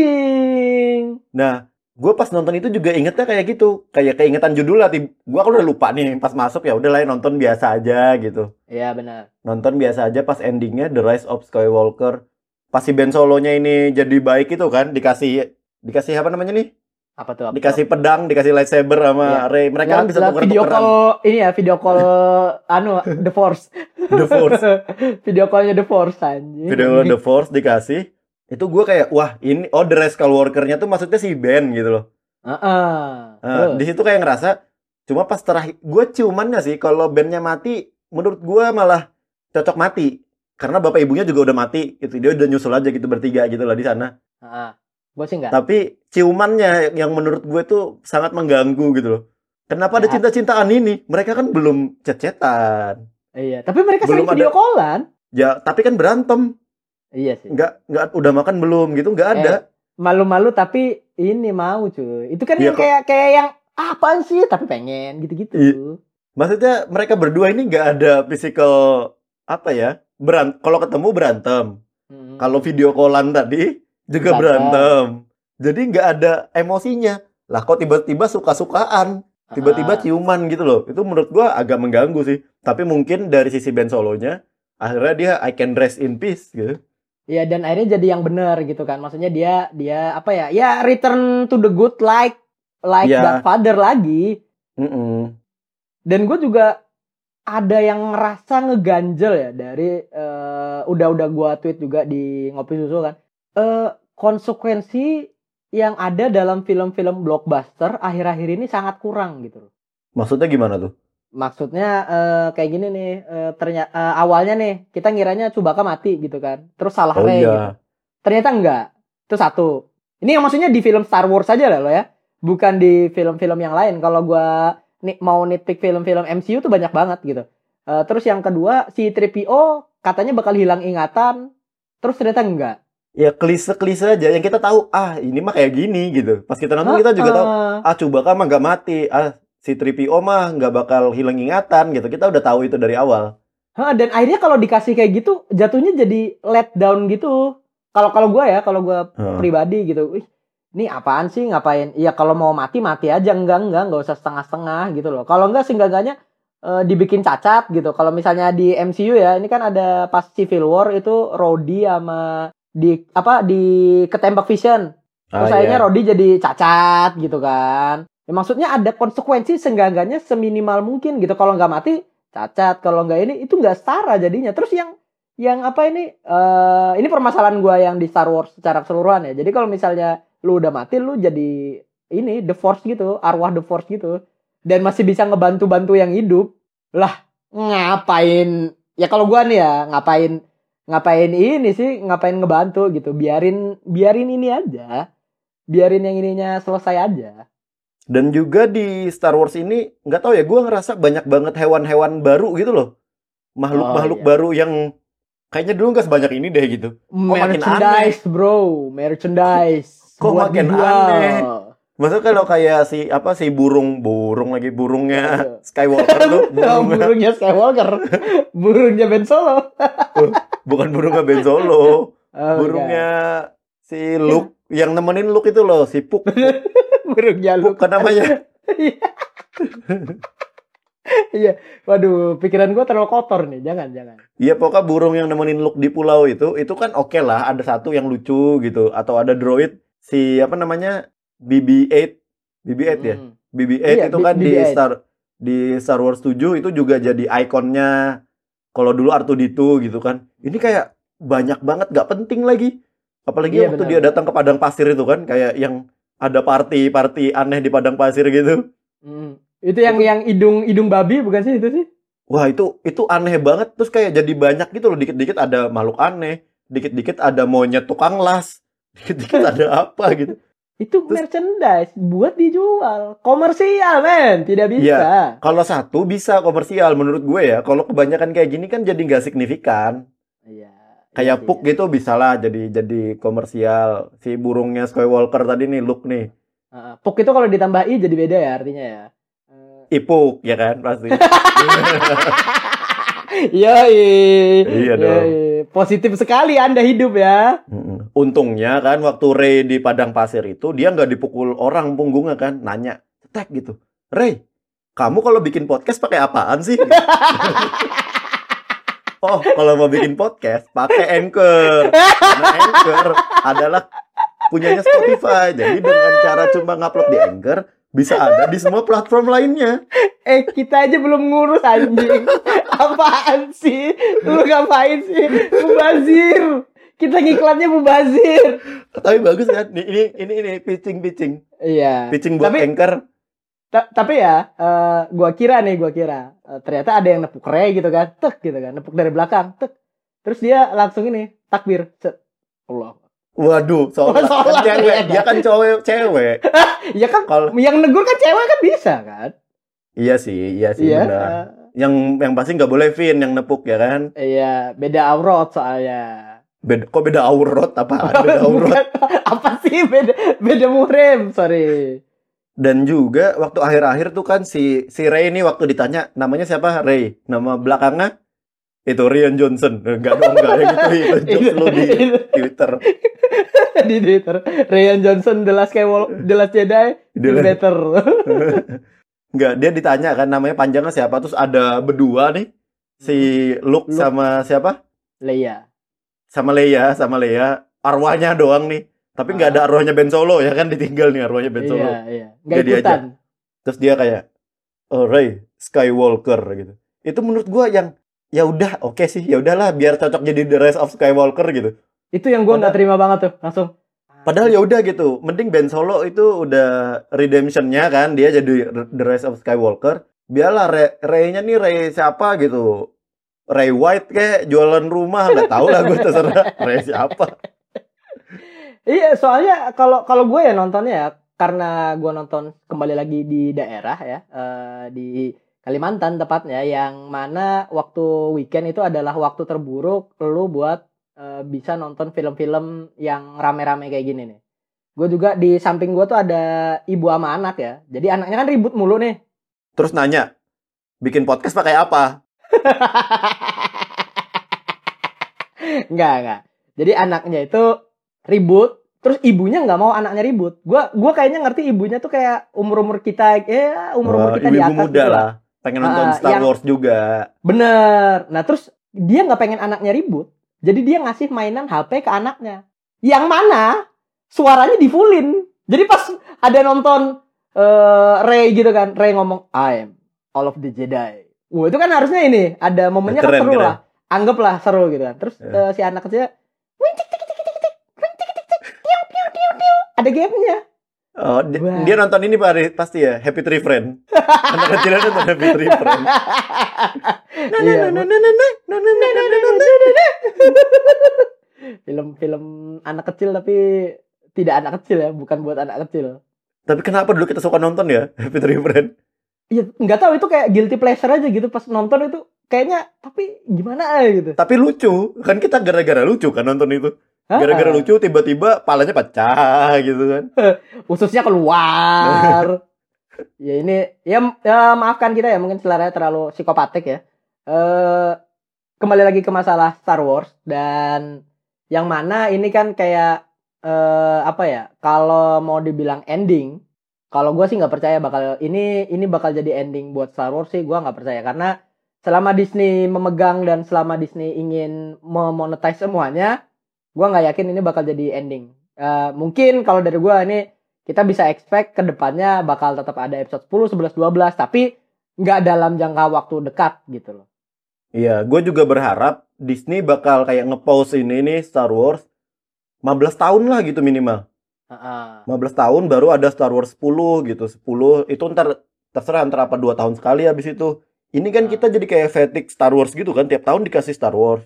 Nah, gue pas nonton itu juga ingetnya kayak gitu, kayak keingetan judul lah. Gue kan udah lupa nih pas masuk ya udah lah nonton biasa aja gitu. Iya benar. Nonton biasa aja pas endingnya The Rise of Skywalker. Pas si Ben Solonya ini jadi baik itu kan dikasih dikasih apa namanya nih? Apa tuh? Apa Dikasih pedang, dikasih lightsaber sama Iya. Rey. Mereka kan bisa tuker video tukeran. call ini ya, video call anu The Force. The Force. video callnya The Force anjing. Video The Force dikasih. Itu gue kayak wah ini oh The Rise Skywalker-nya tuh maksudnya si Ben gitu loh. Heeh. Nah, Terus? di situ kayak ngerasa cuma pas terakhir gue ciumannya sih kalau bandnya mati menurut gue malah cocok mati karena bapak ibunya juga udah mati gitu dia udah nyusul aja gitu bertiga gitu lah di sana Heeh. Gue sih enggak. tapi ciumannya yang menurut gue tuh sangat mengganggu gitu loh kenapa ada Ya. cinta-cintaan ini mereka kan belum cet-cetan Iya, tapi mereka Belum sering video callan. ya tapi kan berantem Iya sih. nggak nggak udah makan belum gitu nggak ada Malu-malu tapi ini mau cuy. Itu kan Iya, yang kok. kayak kayak yang apaan sih tapi pengen gitu-gitu. Iya. maksudnya mereka berdua ini nggak ada physical apa ya berant kalau ketemu berantem Hmm. Kalau video callan tadi juga Berantem. berantem. Jadi nggak ada emosinya. Lah kok tiba-tiba suka-sukaan, tiba-tiba Ah. ciuman gitu loh. Itu menurut gua agak mengganggu sih. Tapi mungkin dari sisi Ben Solonya akhirnya dia I can rest in peace gitu. Iya dan akhirnya jadi yang benar gitu kan. Maksudnya dia dia apa ya? Ya return to the good like like Iya. Godfather lagi. Mm-mm. Dan gue juga ada yang ngerasa ngeganjel ya dari eh, udah-udah gua tweet juga di ngopi susu kan. Eh konsekuensi yang ada dalam film-film blockbuster akhir-akhir ini sangat kurang gitu loh. Maksudnya gimana tuh? Maksudnya eh, kayak gini nih, ternyata awalnya nih kita ngiranya Chewbacca mati gitu kan, terus salah Oh Rey. gitu. iya. Ternyata enggak. Itu satu. Ini yang maksudnya di film Star Wars aja lah lo ya, bukan di film-film yang lain. Kalau gua nih mau nitpick film-film MCU tuh banyak banget gitu. Eh, terus yang kedua si 3PO katanya bakal hilang ingatan, terus ternyata enggak. Ya klise-klise aja yang kita tahu, ah ini mah kayak gini gitu. Pas kita nonton kita juga tahu, ah Chewbacca mah nggak mati, ah si 3PO mah nggak bakal hilang ingatan gitu. Kita udah tahu itu dari awal. Hah, dan akhirnya kalau dikasih kayak gitu jatuhnya jadi let down gitu. Kalau kalau gua ya, kalau gua Heeh. pribadi gitu. Wih, ini apaan sih ngapain? Iya kalau mau mati mati aja enggak enggak enggak usah setengah-setengah gitu loh. Kalau enggak sih enggak-enggaknya eh, dibikin cacat gitu. Kalau misalnya di MCU ya, ini kan ada pas Civil War itu Rhodey sama di apa di ketembak Vision. Terus Ah, akhirnya iya. Rhodey jadi cacat gitu kan. Ya, maksudnya ada konsekuensi seenggak-enggaknya seminimal mungkin gitu. Kalau nggak mati cacat, kalau nggak ini itu nggak setara jadinya. Terus yang yang apa ini eh ini permasalahan gua yang di Star Wars secara keseluruhan ya. Jadi kalau misalnya lu udah mati lu jadi ini the force gitu, arwah the force gitu. Dan masih bisa ngebantu-bantu yang hidup. Lah, ngapain? Ya kalau gua nih ya, ngapain ngapain ini sih? Ngapain ngebantu gitu? Biarin biarin ini aja. Biarin yang ininya selesai aja. Dan juga di Star Wars ini nggak tahu ya, gue ngerasa banyak banget hewan-hewan baru gitu loh, makhluk-makhluk Oh, iya. baru yang kayaknya dulu nggak sebanyak ini deh gitu. makin merchandise, bro. Merchandise. Kok Buat makin dijual. aneh? Maksudnya kalau kayak si apa si burung burung lagi burungnya Skywalker tuh, burungnya, burungnya Skywalker. burungnya Ben Solo. bukan burungnya Ben Solo, Oh, burungnya si Luke yang nemenin Luke itu loh, si Puk, burungnya lu. Puk kan namanya. Iya. Waduh, pikiran gua terlalu kotor nih. Jangan, jangan. Iya pokoknya burung yang nemenin Luke di pulau itu, itu kan oke lah, ada satu yang lucu gitu, atau ada droid si apa namanya BB-8, BB-8 ya, Hmm. BB-8 Iya, itu kan di BB-8. Star di Star Wars 7 itu juga jadi ikonnya. Kalau dulu R2D2 gitu kan, ini kayak banyak banget gak penting lagi, apalagi Iya, waktu benar. dia datang ke padang pasir itu kan, kayak yang ada party-party aneh di padang pasir gitu. Hmm. Itu yang yang hidung hidung babi bukan sih itu sih? Wah itu itu aneh banget terus kayak jadi banyak gitu loh dikit-dikit ada makhluk aneh, dikit-dikit ada monyet tukang las, dikit-dikit ada apa gitu. Itu Terus- merchandise buat dijual. Komersial, men. Tidak bisa. Kalau satu bisa komersial menurut gue ya, kalau kebanyakan kayak gini kan jadi nggak signifikan. Iya. Kayak iya, Puk iya. gitu bisa lah jadi jadi komersial. Si burungnya Skywalker tadi nih Luke nih, Heeh. Puk itu kalau ditambah i jadi beda ya artinya ya. Eh, Ipuk ya kan pasti. Yoi. Iya dong. Yoi. Positif sekali Anda hidup ya. Untungnya kan waktu Ray di padang pasir itu dia nggak dipukul orang punggungnya kan, nanya, cetek gitu. Ray, kamu kalau bikin podcast pakai apaan sih? oh, kalau mau bikin podcast pakai Anchor. Karena Anchor adalah punyanya Spotify. Jadi dengan cara cuma ngupload di Anchor bisa ada di semua platform lainnya. Eh, kita aja belum ngurus anjing. Apaan sih? Lu ngapain sih? Mubazir. Kita ngiklannya mubazir. Tapi bagus kan? Ini ini ini, pitching pitching Iya. pitching buat Tapi- Anchor. Ta- tapi ya, eh, gua kira nih, gua kira eh, ternyata ada yang nepuk Ray gitu kan, tek gitu kan, nepuk dari belakang, tek. Terus dia langsung ini takbir, set. Allah. Waduh, soalnya sholat kan cewek, ternyata. dia kan cewek, cewek. Ya kan, Kalau yang negur kan cewek kan bisa kan? iya sih, iya sih Iya. benar. Yang yang pasti nggak boleh Vin yang nepuk ya kan. Iya, beda aurat soalnya. Beda, kok beda aurat apa? Beda aurat. Apa sih beda beda murim, sorry. Dan juga waktu akhir-akhir tuh kan si si Ray ini waktu ditanya namanya siapa Ray, nama belakangnya itu Rian Johnson. Enggak dong, enggak yang itu itu jokes lu di Twitter. di Twitter. Ryan Johnson, The Last Skywalker, The Last Jedi, The better. Enggak, dia ditanya kan namanya panjangnya siapa terus ada berdua nih si Luke Luke. sama siapa? Leia. sama Leia, sama Leia, arwahnya doang nih. Tapi nggak ada arwahnya Ben Solo ya kan ditinggal nih arwahnya Ben Solo. Iya, iya. Diajak. ikutan. Terus dia kayak, oh Ray Skywalker gitu. Itu menurut gua yang ya udah oke sih, ya udahlah biar cocok jadi The Rise of Skywalker gitu. Itu yang gue nggak terima banget tuh, langsung. Padahal ya udah gitu, mending Ben Solo itu udah redemptionnya kan, dia jadi The Rise of Skywalker. Biarlah Ray- Ray-nya nih Ray siapa gitu. Ray White kayak jualan rumah nggak tahu lah gue terserah Ray siapa. Iya, soalnya kalau kalau gue ya nontonnya ya karena gue nonton kembali lagi di daerah ya eh, di Kalimantan tepatnya yang mana waktu weekend itu adalah waktu terburuk lu buat eh, bisa nonton film-film yang rame-rame kayak gini nih. Gue juga di samping gue tuh ada ibu sama anak ya. Jadi anaknya kan ribut mulu nih. Terus nanya, bikin podcast pakai apa? Enggak, enggak. Jadi anaknya itu ribut, terus ibunya nggak mau anaknya ribut. Gua gua kayaknya ngerti ibunya tuh kayak umur-umur kita, ya umur-umur Oh, kita di ibu-ibu atas muda gitu lah. pengen nonton Ah, Star yang- Wars juga. Bener. Nah terus dia nggak pengen anaknya ribut. Jadi dia ngasih mainan HP ke anaknya. Yang mana suaranya di fullin. Jadi pas ada nonton eh Ray gitu kan, Ray ngomong I am all of the Jedi. Wah itu kan harusnya ini ada momennya kan Keren, seru keren. lah. Anggaplah seru gitu kan. Terus Ya. eh, si anak kecil ada gamenya. Oh, di- Wah. dia nonton ini Pak, pasti ya, Happy Tree Friend. Anak kecilnya nonton Happy Tree Friend. Iya. Film-film anak kecil tapi tidak anak kecil ya, bukan buat anak kecil. Tapi kenapa dulu kita suka nonton ya Happy Tree Friend? Iya, nggak tahu itu kayak guilty pleasure aja gitu pas nonton itu kayaknya tapi gimana ya gitu. Tapi lucu, kan kita gara-gara lucu kan nonton itu. Gara-gara lucu tiba-tiba palanya pecah gitu kan. Ususnya keluar. ya ini ya, ya maafkan kita ya mungkin seleranya terlalu psikopatik ya. Eh kembali lagi ke masalah Star Wars dan yang mana ini kan kayak eh apa ya? Kalau mau dibilang ending, kalau gue sih nggak percaya bakal ini ini bakal jadi ending buat Star Wars sih gue nggak percaya karena selama Disney memegang dan selama Disney ingin memonetize semuanya, gue nggak yakin ini bakal jadi ending. Eh, mungkin kalau dari gue ini kita bisa expect ke depannya bakal tetap ada episode 10, 11, 12 tapi nggak dalam jangka waktu dekat gitu loh. Iya, gue juga berharap Disney bakal kayak nge-pause ini nih Star Wars 15 tahun lah gitu minimal. Heeh. 15 tahun baru ada Star Wars 10 gitu. 10 itu ntar terserah ntar apa 2 tahun sekali habis itu. Ini kan Ah. kita jadi kayak fatigue Star Wars gitu kan tiap tahun dikasih Star Wars.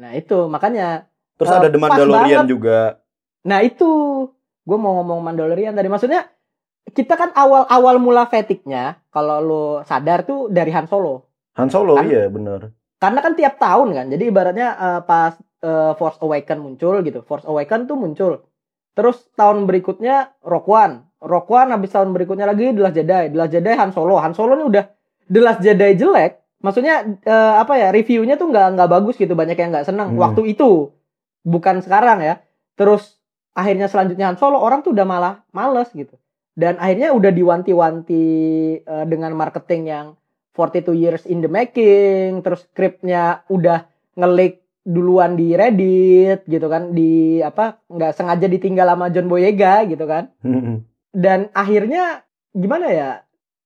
Nah itu makanya. Terus Eh, ada The Mandalorian juga. Nah itu gue mau ngomong Mandalorian tadi maksudnya kita kan awal-awal mula fatigue-nya kalau lu sadar tuh dari Han Solo. Han Solo Kan? iya bener. Karena kan tiap tahun kan. Jadi ibaratnya eh, pas eh, Force Awaken muncul gitu. Force Awaken tuh muncul. Terus tahun berikutnya Rogue One. Rogue One habis tahun berikutnya lagi The Last Jedi. The Last Jedi Han Solo. Han Solo ini udah The Last Jedi jelek. Maksudnya eh, apa ya reviewnya tuh nggak nggak bagus gitu. Banyak yang nggak senang. Hmm. Waktu itu bukan sekarang ya. Terus akhirnya selanjutnya Han Solo orang tuh udah malah males gitu. Dan akhirnya udah diwanti-wanti eh, dengan marketing yang 42 years in the making, terus skripnya udah ngelik duluan di Reddit gitu kan, di apa nggak sengaja ditinggal sama John Boyega gitu kan. Dan akhirnya gimana ya?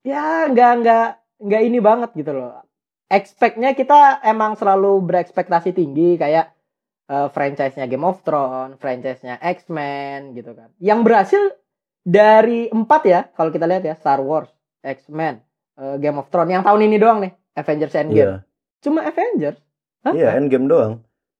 Ya nggak nggak nggak ini banget gitu loh. Expect-nya kita emang selalu berekspektasi tinggi kayak eh, franchise-nya Game of Thrones, franchise-nya X-Men gitu kan. Yang berhasil dari empat ya kalau kita lihat ya Star Wars, X-Men, eh, Game of Thrones yang tahun ini doang nih Avengers Endgame. Iya. Cuma Avengers. Hah? Iya, Endgame doang.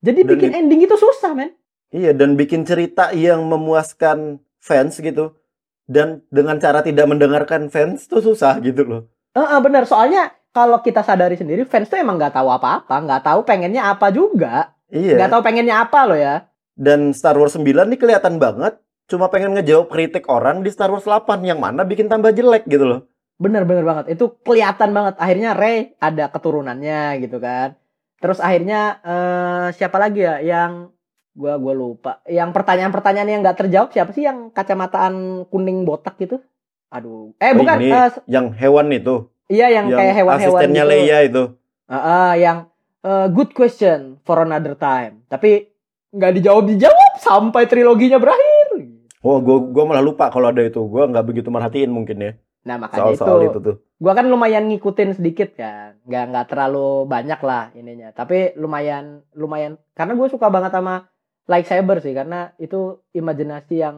Jadi Dan bikin di- ending itu susah men. Iya, dan bikin cerita yang memuaskan fans gitu. Dan dengan cara tidak mendengarkan fans tuh susah gitu loh. Heeh, bener. Soalnya kalau kita sadari sendiri fans tuh emang nggak tahu apa-apa, nggak tahu pengennya apa juga, Iya. nggak tahu pengennya apa loh ya. Dan Star Wars 9 nih kelihatan banget cuma pengen ngejawab kritik orang di Star Wars 8 yang mana bikin tambah jelek gitu loh. Bener-bener banget. Itu kelihatan banget. Akhirnya Rey ada keturunannya gitu kan. Terus akhirnya eh, siapa lagi ya yang gua gua lupa. Yang pertanyaan-pertanyaan yang nggak terjawab siapa sih yang kacamataan kuning botak gitu? Aduh. Eh Oh, bukan. ini. eh, Yang hewan itu, iya yang, yang kayak hewan-hewan asistennya gitu. Leia itu. Heeh, yang eh, good question for another time. Tapi nggak dijawab-dijawab sampai triloginya berakhir. Oh, gua gua malah lupa kalau ada itu. Gua nggak begitu merhatiin mungkin ya. Nah makanya Soal-soal itu, itu tuh. gua kan lumayan ngikutin sedikit kan, nggak nggak terlalu banyak lah ininya. Tapi lumayan lumayan karena gue suka banget sama lightsaber sih karena itu imajinasi yang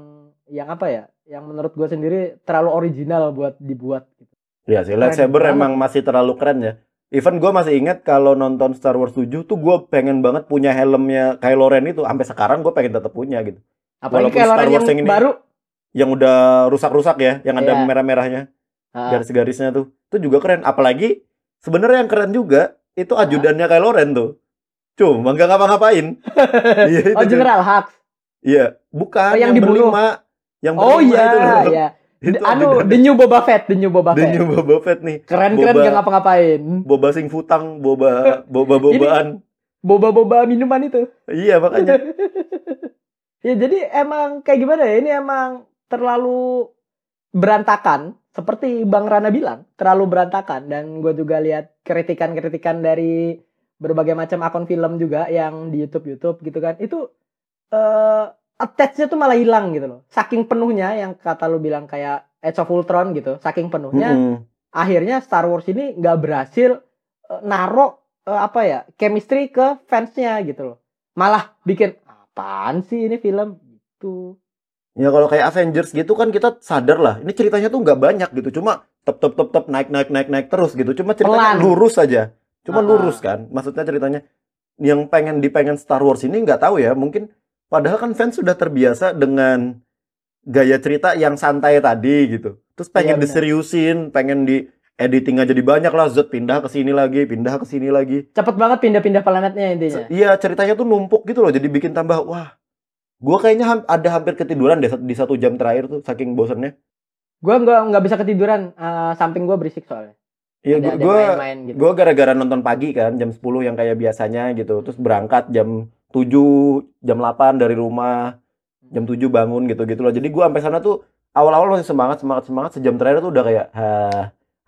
yang apa ya, yang menurut gue sendiri terlalu original buat dibuat. Gitu. Iya sih, lightsaber emang masih terlalu keren ya. Even gue masih ingat kalau nonton Star Wars 7 tuh gue pengen banget punya helmnya Kylo Ren itu. Sampai sekarang gue pengen tetap punya gitu. Apalagi Walaupun Star yang Wars yang ini- baru, Yang udah rusak-rusak ya, yang ada Iya. merah-merahnya, ah, garis-garisnya tuh. Itu juga keren. Apalagi sebenarnya yang keren juga itu ajudannya Kylo Ren tuh. Cuma nggak ngapa-ngapain. Iya, itu oh. General Hux. Iya, bukan Oh, yang yang, dibunuh. berlima. Yang Oh berlima iya, itu loh. iya. Itu anu. The New Boba Fett, The New Boba The Fett. New Boba Fett nih. Keren-keren Boba- gak ngapa-ngapain. Boba sing futang, boba boba-bobaan. Boba-boba minuman itu. Iya, makanya. ya jadi emang kayak gimana ya? Ini emang terlalu berantakan seperti Bang Rana bilang terlalu berantakan dan gue juga lihat kritikan-kritikan dari berbagai macam akun film juga yang di YouTube YouTube gitu kan itu eh attachnya tuh malah hilang gitu loh. Saking penuhnya yang kata lu bilang kayak Age of Ultron gitu saking penuhnya Mm-mm. akhirnya Star Wars ini nggak berhasil eh, naro eh, apa ya chemistry ke fansnya gitu loh. Malah bikin apaan sih ini film? Gitu. Ya kalau kayak Avengers gitu kan kita sadar lah, ini ceritanya tuh nggak banyak gitu, cuma tep tep tep tep naik naik naik naik terus gitu, cuma ceritanya Pelan. lurus aja, cuma Ah-ah. lurus kan, maksudnya ceritanya. Yang pengen dipengen Star Wars ini nggak tahu ya, mungkin padahal kan fans sudah terbiasa dengan gaya cerita yang santai tadi gitu, terus pengen benar. diseriusin, pengen di editing aja jadi banyak lah, Zod pindah ke sini lagi, pindah ke sini lagi, cepet banget pindah-pindah planetnya intinya Iya ceritanya tuh numpuk gitu loh, jadi bikin tambah wah. Gua kayaknya ham- ada hampir ketiduran deh di satu jam terakhir tuh saking bosennya. gue nggak nggak bisa ketiduran eh, samping gue berisik soalnya Iya, gue main-main gitu gue gara-gara nonton pagi kan jam 10 yang kayak biasanya gitu. Terus berangkat jam 7, jam 8 dari rumah, jam 7 bangun gitu-gitu loh. Jadi gua sampai sana tuh awal-awal masih semangat, semangat, semangat. Sejam terakhir tuh udah kayak, ha,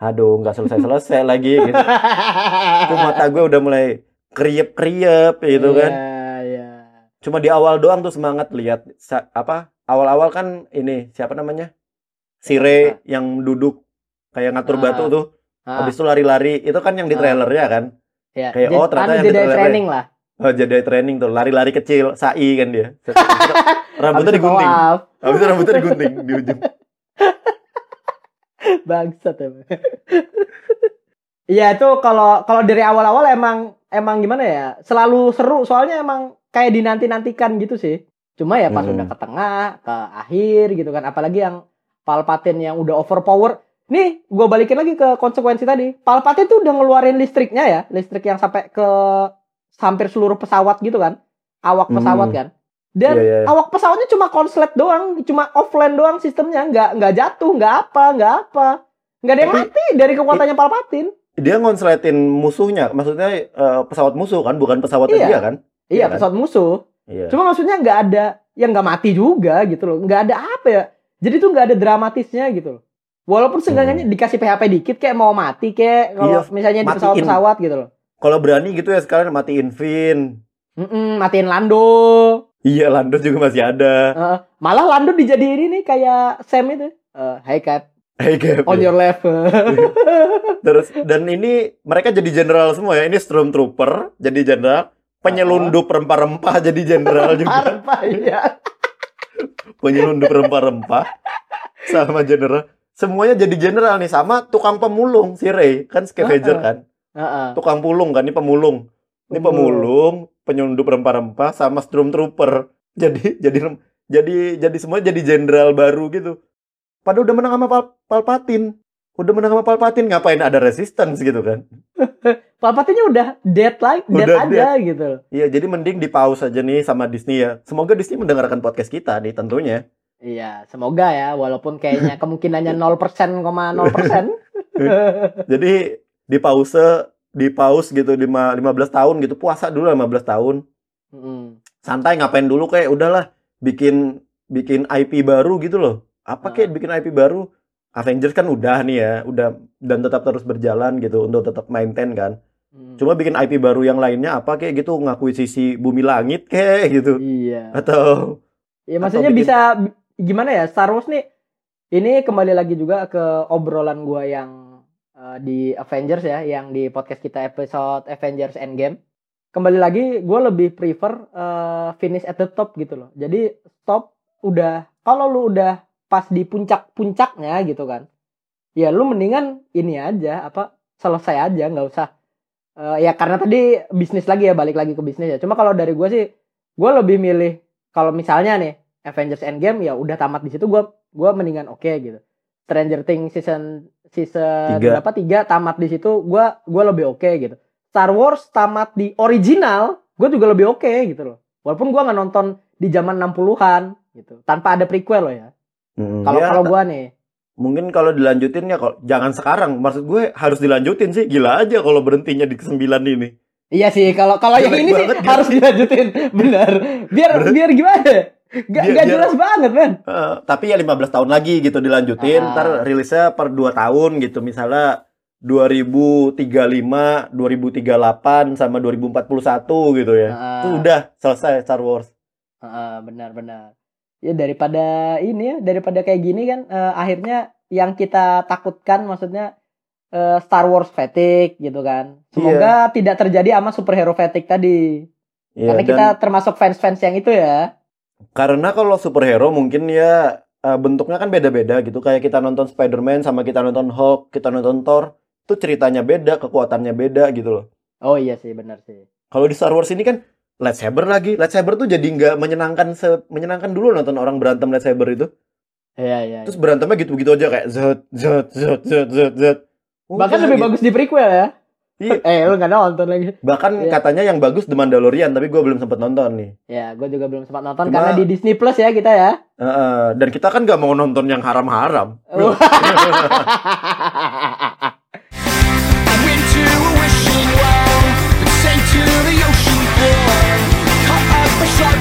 aduh nggak selesai-selesai lagi gitu. Tuh mata gue udah mulai kriep-kriep gitu kan. Iya, iya. Cuma di awal doang tuh semangat lihat apa? Awal-awal kan ini siapa namanya? Si Rey yang duduk kayak ngatur Ah. batu tuh. Ah, Habis itu lari-lari. Itu kan yang di Ah. trailernya kan. iya. kayak, oh, ternyata anu, yang di training lah Oh, jadi training tuh, lari-lari kecil, sai kan dia. Rambutnya digunting. Habis itu rambutnya digunting di ujung. bangsat emang. Iya itu kalau kalau dari awal-awal emang emang gimana ya selalu seru soalnya emang kayak dinanti-nantikan gitu sih. Cuma ya pas Hmm. udah ke tengah ke akhir gitu kan apalagi yang Palpatine yang udah overpower. Nih gue balikin lagi ke konsekuensi tadi. Palpatine tuh udah ngeluarin listriknya ya listrik yang sampai ke hampir seluruh pesawat gitu kan awak pesawat Hmm. kan. Dan Iya, iya, iya. awak pesawatnya cuma konslet doang, cuma offline doang sistemnya, nggak nggak jatuh, nggak apa, nggak apa, nggak ada yang Tapi- mati dari kekuatannya Palpatine. Dia ngonsletin musuhnya, maksudnya eh, pesawat musuh kan, bukan pesawatnya Iya. dia kan? Iya, Iya kan? pesawat musuh. Iya. Cuma maksudnya nggak ada yang nggak mati juga gitu loh, nggak ada apa ya. Jadi tuh nggak ada dramatisnya gitu loh. Walaupun seenggaknya dikasih PHP dikit kayak mau mati kayak kalau Hmm. Iya, misalnya di pesawat-pesawat gitu loh. Kalau berani gitu ya sekalian matiin Vin. Mm-mm, matiin Lando. Iya, Lando juga masih ada. Eh, malah Lando dijadiin ini kayak Sam itu. Eh, Hey Cap, Hey, Cap, on ya. your left. Terus dan ini mereka jadi jenderal semua ya. Ini stormtrooper jadi jenderal, penyelundup rempah-rempah jadi jenderal juga. Apa ya? Penyelundup rempah-rempah sama jenderal. Semuanya jadi jenderal nih sama tukang pemulung si Rey kan scavenger Heeh. kan. Heeh. Tukang pulung kan ini pemulung. Ini pemulung, penyelundup rempah-rempah sama stormtrooper. Jadi jadi jadi jadi semua jadi jenderal baru gitu. Padahal udah menang sama Pal- Palpatine. Udah menang sama Palpatine ngapain ada resistance gitu kan. Palpatine udah dead like dead Udah aja gitu. Iya, jadi mending di pause aja nih sama Disney ya. Semoga Disney mendengarkan podcast kita nih tentunya. Iya, semoga ya walaupun kayaknya kemungkinannya 0%, 0%. Jadi di pause, di pause gitu di 15 tahun gitu. Puasa dulu 15 tahun. Mm. Santai ngapain dulu kayak udahlah bikin bikin IP baru gitu loh. Apa kayak bikin IP baru? Avengers kan udah nih ya, udah dan tetap terus berjalan gitu untuk tetap maintain kan. Mm. Cuma bikin IP baru yang lainnya apa kayak gitu ngakuisisi bumi langit kayak gitu. Iya. Atau Ya Atau maksudnya bikin- bisa gimana ya Star Wars nih ini kembali lagi juga ke obrolan gua yang eh, di Avengers ya, yang di podcast kita episode Avengers Endgame. Kembali lagi gue lebih prefer eh, finish at the top gitu loh. Jadi stop udah kalau lu udah pas di puncak-puncaknya gitu kan. Ya lu mendingan ini aja apa selesai aja nggak usah Eh, ya karena tadi bisnis lagi ya balik lagi ke bisnis ya. Cuma kalau dari gue sih gue lebih milih kalau misalnya nih Avengers Endgame ya udah tamat di situ gue gue mendingan oke gitu. Stranger Things season season Tiga. berapa tiga tamat di situ gue gue lebih oke gitu. Star Wars tamat di original gue juga lebih oke gitu loh. Walaupun gue nggak nonton di zaman 60-an gitu tanpa ada prequel loh ya. Mm, Kalau ya, kalau gue nih mungkin kalau dilanjutin ya kalau jangan sekarang. Maksud gue harus dilanjutin sih. Gila aja kalau berhentinya di kesembilan ini. Iya sih kalau kalau yang ini sih banget, harus dilanjutin benar. Biar Bener. biar gimana? Gak, Dia- gak dia- jelas banget, men. Eh, tapi ya 15 tahun lagi gitu dilanjutin, Ah. ntar rilisnya per 2 tahun gitu. Misalnya 2035, 2038 sama 2041 gitu ya. Ah. Itu udah selesai Star Wars. Benar-benar. Ya daripada ini ya, daripada kayak gini kan eh, akhirnya yang kita takutkan maksudnya eh, Star Wars fatigue gitu kan. Semoga tidak terjadi sama superhero fatigue tadi. Iya, Karena dan kita termasuk fans-fans yang itu ya. Karena kalau superhero mungkin ya eh, bentuknya kan beda-beda gitu. Kayak kita nonton Spider-Man sama kita nonton Hulk, kita nonton Thor, itu ceritanya beda, kekuatannya beda gitu loh. Oh iya sih, benar sih. Kalau di Star Wars ini kan lightsaber lagi. Lightsaber tuh jadi nggak menyenangkan se menyenangkan dulu nonton orang berantem lightsaber itu. Iya, iya. Terus iya. berantemnya gitu-gitu aja kayak zet zet zet zet zet zet. Bahkan lebih gitu. bagus di prequel ya. Iya, eh lu nggak nonton lagi. Bahkan yeah. katanya yang bagus The Mandalorian tapi gue belum sempat nonton nih. Ya yeah, gue juga belum sempat nonton Cuma, karena di Disney Plus ya kita ya. Uh, uh, dan kita kan gak mau nonton yang haram-haram. Uh.